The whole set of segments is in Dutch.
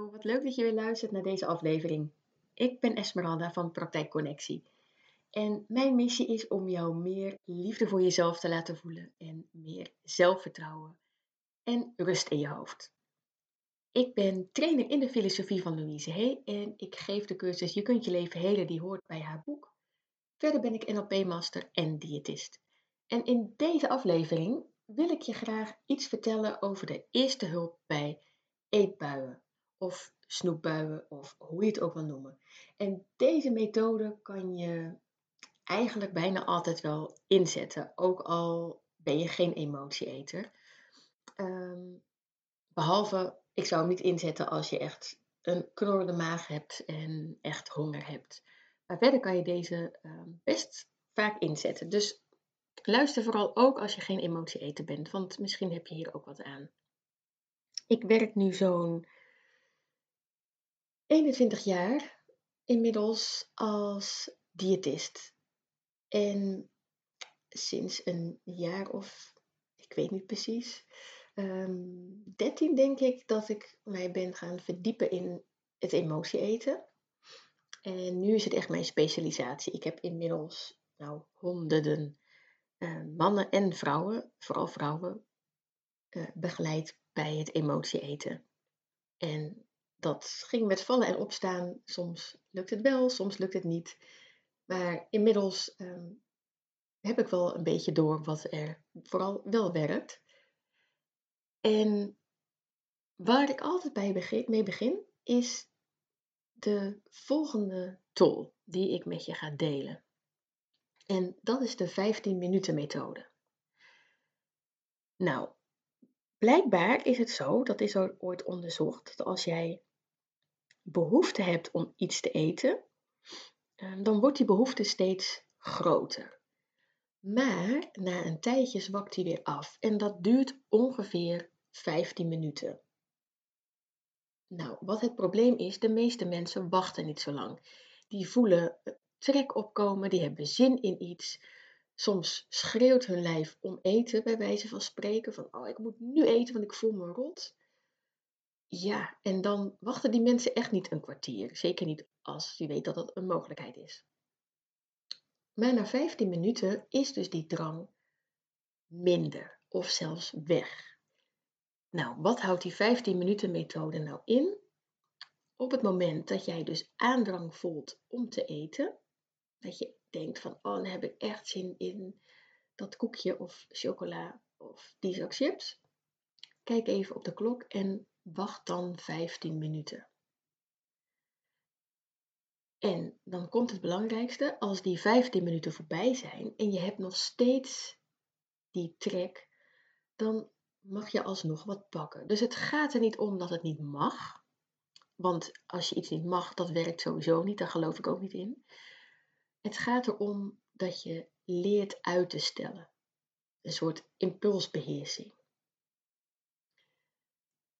Wat leuk dat je weer luistert naar deze aflevering. Ik ben Esmeralda van Praktijk Connectie. En mijn missie is om jou meer liefde voor jezelf te laten voelen en meer zelfvertrouwen en rust in je hoofd. Ik ben trainer in de filosofie van Louise Hay en ik geef de cursus Je kunt je leven helen die hoort bij haar boek. Verder ben ik NLP-master en diëtist. En in deze aflevering wil ik je graag iets vertellen over de eerste hulp bij eetbuien of snoepbuien of hoe je het ook wil noemen. En deze methode kan je eigenlijk bijna altijd wel inzetten, ook al ben je geen emotieeter. Um, behalve, ik zou hem niet inzetten als je echt een knorrende maag hebt en echt honger hebt. Maar verder kan je deze ehm, best vaak inzetten. Dus luister vooral ook als je geen emotieeter bent, want misschien heb je hier ook wat aan. Ik werk nu zo'n 21 jaar inmiddels als diëtist. En sinds een jaar of, ik weet niet precies, um, 13 denk ik dat ik mij ben gaan verdiepen in het emotie eten. En nu is het echt mijn specialisatie. Ik heb inmiddels nou, honderden uh, mannen en vrouwen, vooral vrouwen, uh, begeleid bij het emotie eten. En dat ging met vallen en opstaan. Soms lukt het wel, soms lukt het niet. Maar inmiddels um, heb ik wel een beetje door wat er vooral wel werkt. En waar ik altijd bij begin, mee begin, is de volgende tool die ik met je ga delen. En dat is de 15 minuten methode. Nou, blijkbaar is het zo, dat is ooit onderzocht, dat als jij behoefte hebt om iets te eten, ehm, dan wordt die behoefte steeds groter. Maar na een tijdje zwakt die weer af en dat duurt ongeveer 15 minuten. Nou, wat het probleem is, de meeste mensen wachten niet zo lang. Die voelen trek opkomen, die hebben zin in iets. Soms schreeuwt hun lijf om eten, bij wijze van spreken, van oh, ik moet nu eten, want ik voel me rot. Ja, en dan wachten die mensen echt niet een kwartier. Zeker niet als je weet dat dat een mogelijkheid is. Maar na 15 minuten is dus die drang minder of zelfs weg. Nou, wat houdt die 15 minuten methode nou in? Op het moment dat jij dus aandrang voelt om te eten, dat je denkt van, oh, dan heb ik echt zin in dat koekje of chocola of die zak chips. Kijk even op de klok en wacht dan 15 minuten. En dan komt het belangrijkste, als die 15 minuten voorbij zijn en je hebt nog steeds die trek, dan mag je alsnog wat pakken. Dus het gaat er niet om dat het niet mag. Want als je iets niet mag, dat werkt sowieso niet, daar geloof ik ook niet in. Het gaat erom dat je leert uit te stellen. Een soort impulsbeheersing.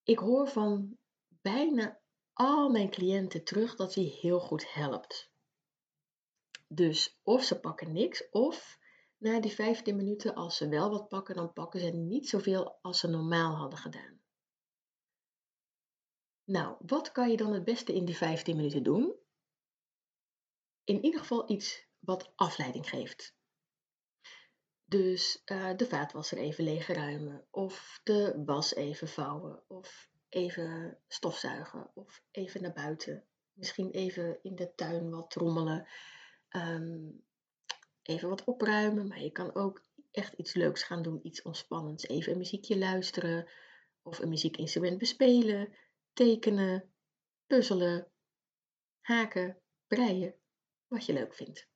Ik hoor van bijna al mijn cliënten terug dat die heel goed helpt. Dus of ze pakken niks, of na die 15 minuten, als ze wel wat pakken, dan pakken ze niet zoveel als ze normaal hadden gedaan. Nou, wat kan je dan het beste in die 15 minuten doen? In ieder geval iets wat afleiding geeft. Dus uh, de vaatwasser even leegruimen, of de was even vouwen, of even stofzuigen, of even naar buiten. Misschien even in de tuin wat trommelen, um, even wat opruimen, maar je kan ook echt iets leuks gaan doen, iets ontspannends. Even een muziekje luisteren, of een muziekinstrument bespelen, tekenen, puzzelen, haken, breien, wat je leuk vindt.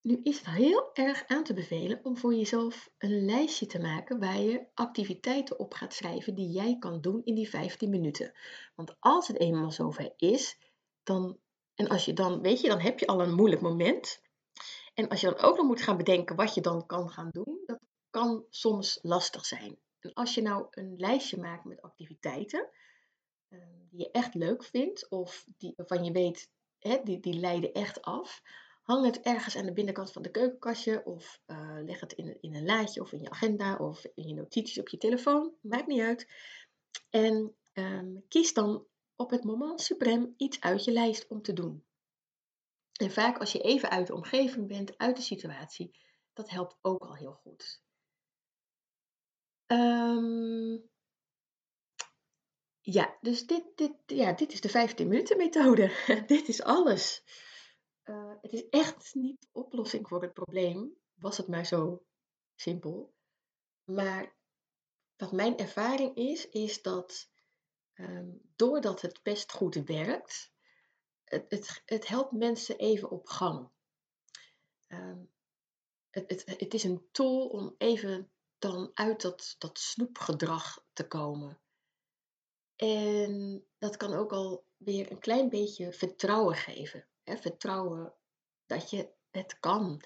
Nu is het heel erg aan te bevelen om voor jezelf een lijstje te maken waar je activiteiten op gaat schrijven die jij kan doen in die 15 minuten. Want als het eenmaal zover is, dan, en als je dan, weet je, dan heb je al een moeilijk moment. En als je dan ook nog moet gaan bedenken wat je dan kan gaan doen, dat kan soms lastig zijn. En als je nou een lijstje maakt met activiteiten die je echt leuk vindt, of die, waarvan je weet, hè, die, die leiden echt af, hang het ergens aan de binnenkant van de keukenkastje of uh, leg het in, in een laadje of in je agenda of in je notities op je telefoon. Maakt niet uit. En ehm, kies dan op het moment suprem iets uit je lijst om te doen. En vaak als je even uit de omgeving bent, uit de situatie, dat helpt ook al heel goed. Um, ja, dus dit, dit, ja, dit is de 15 minuten methode. dit is alles. Uh, het is echt niet de oplossing voor het probleem, was het maar zo simpel. Maar wat mijn ervaring is, is dat um, doordat het best goed werkt, het, het, het helpt mensen even op gang. Um, het, het, het is een tool om even dan uit dat, dat snoepgedrag te komen. En dat kan ook al weer een klein beetje vertrouwen geven. Hè? Vertrouwen dat je het kan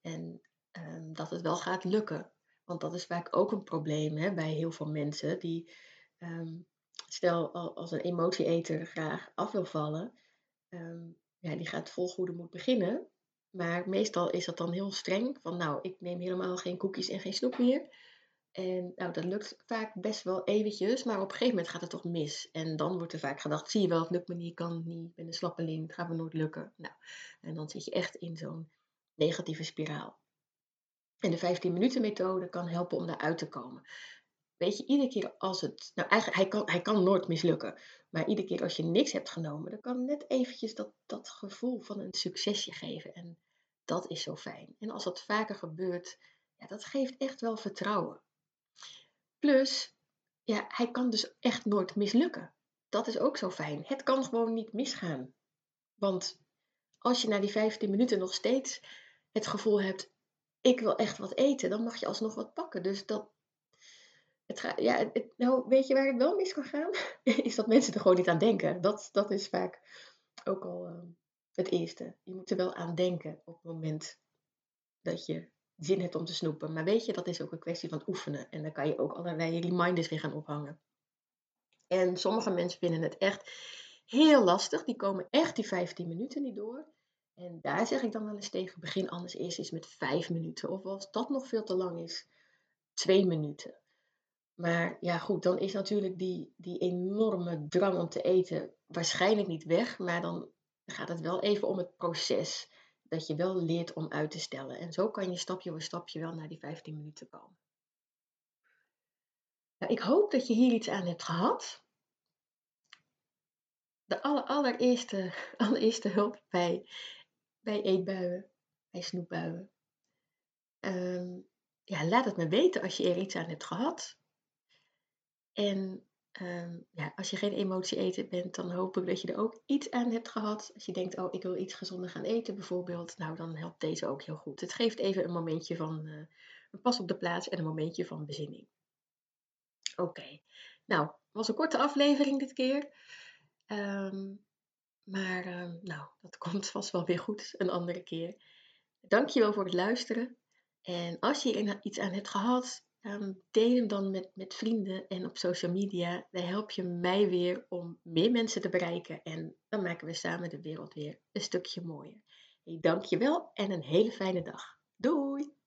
en um, dat het wel gaat lukken. Want dat is vaak ook een probleem hè, bij heel veel mensen die, um, stel als een emotieeter graag af wil vallen, um, ja, die gaat vol goede moed beginnen. Maar meestal is dat dan heel streng. Van nou, ik neem helemaal geen koekjes en geen snoep meer. En nou, dat lukt vaak best wel eventjes, maar op een gegeven moment gaat het toch mis. En dan wordt er vaak gedacht, zie je wel, het lukt me niet, kan het niet, ik ben een slappeling, het gaat me nooit lukken. Nou, en dan zit je echt in zo'n negatieve spiraal. En de 15 minuten methode kan helpen om daaruit te komen. Weet je, iedere keer als het, nou eigenlijk, hij kan, hij kan nooit mislukken. Maar iedere keer als je niks hebt genomen, dan kan net eventjes dat, dat gevoel van een succesje geven. En dat is zo fijn. En als dat vaker gebeurt, ja, dat geeft echt wel vertrouwen. Plus, ja, hij kan dus echt nooit mislukken. Dat is ook zo fijn. Het kan gewoon niet misgaan. Want als je na die 15 minuten nog steeds het gevoel hebt, ik wil echt wat eten, dan mag je alsnog wat pakken. Dus dat, het ja, nou, weet je waar het wel mis kan gaan? Is dat mensen er gewoon niet aan denken. Dat, dat is vaak ook al uh, het eerste. Je moet er wel aan denken op het moment dat je zin hebt om te snoepen. Maar weet je, dat is ook een kwestie van oefenen. En dan kan je ook allerlei reminders weer gaan ophangen. En sommige mensen vinden het echt heel lastig. Die komen echt die 15 minuten niet door. En daar zeg ik dan wel eens tegen, begin anders eerst eens met 5 minuten. Of als dat nog veel te lang is, 2 minuten. Maar ja, goed, dan is natuurlijk die, die enorme drang om te eten waarschijnlijk niet weg. Maar dan gaat het wel even om het proces. Dat je wel leert om uit te stellen. En zo kan je stapje voor stapje wel naar die 15 minuten komen. Nou, ik hoop dat je hier iets aan hebt gehad. De aller, allereerste, allereerste hulp bij, bij eetbuien, bij snoepbuien. Um, ja, laat het me weten als je er iets aan hebt gehad. En ehm, ja, als je geen emotie eten bent, dan hoop ik dat je er ook iets aan hebt gehad. Als je denkt, oh, ik wil iets gezonder gaan eten bijvoorbeeld, nou dan helpt deze ook heel goed. Het geeft even een momentje van uh, een pas op de plaats en een momentje van bezinning. Oké, nou, was een korte aflevering dit keer. Um, maar uh, nou, dat komt vast wel weer goed een andere keer. Dankjewel voor het luisteren. En als je er iets aan hebt gehad, um, deel hem dan met, met vrienden en op social media. Dan help je mij weer om meer mensen te bereiken. En dan maken we samen de wereld weer een stukje mooier. Hey, dankjewel en een hele fijne dag. Doei!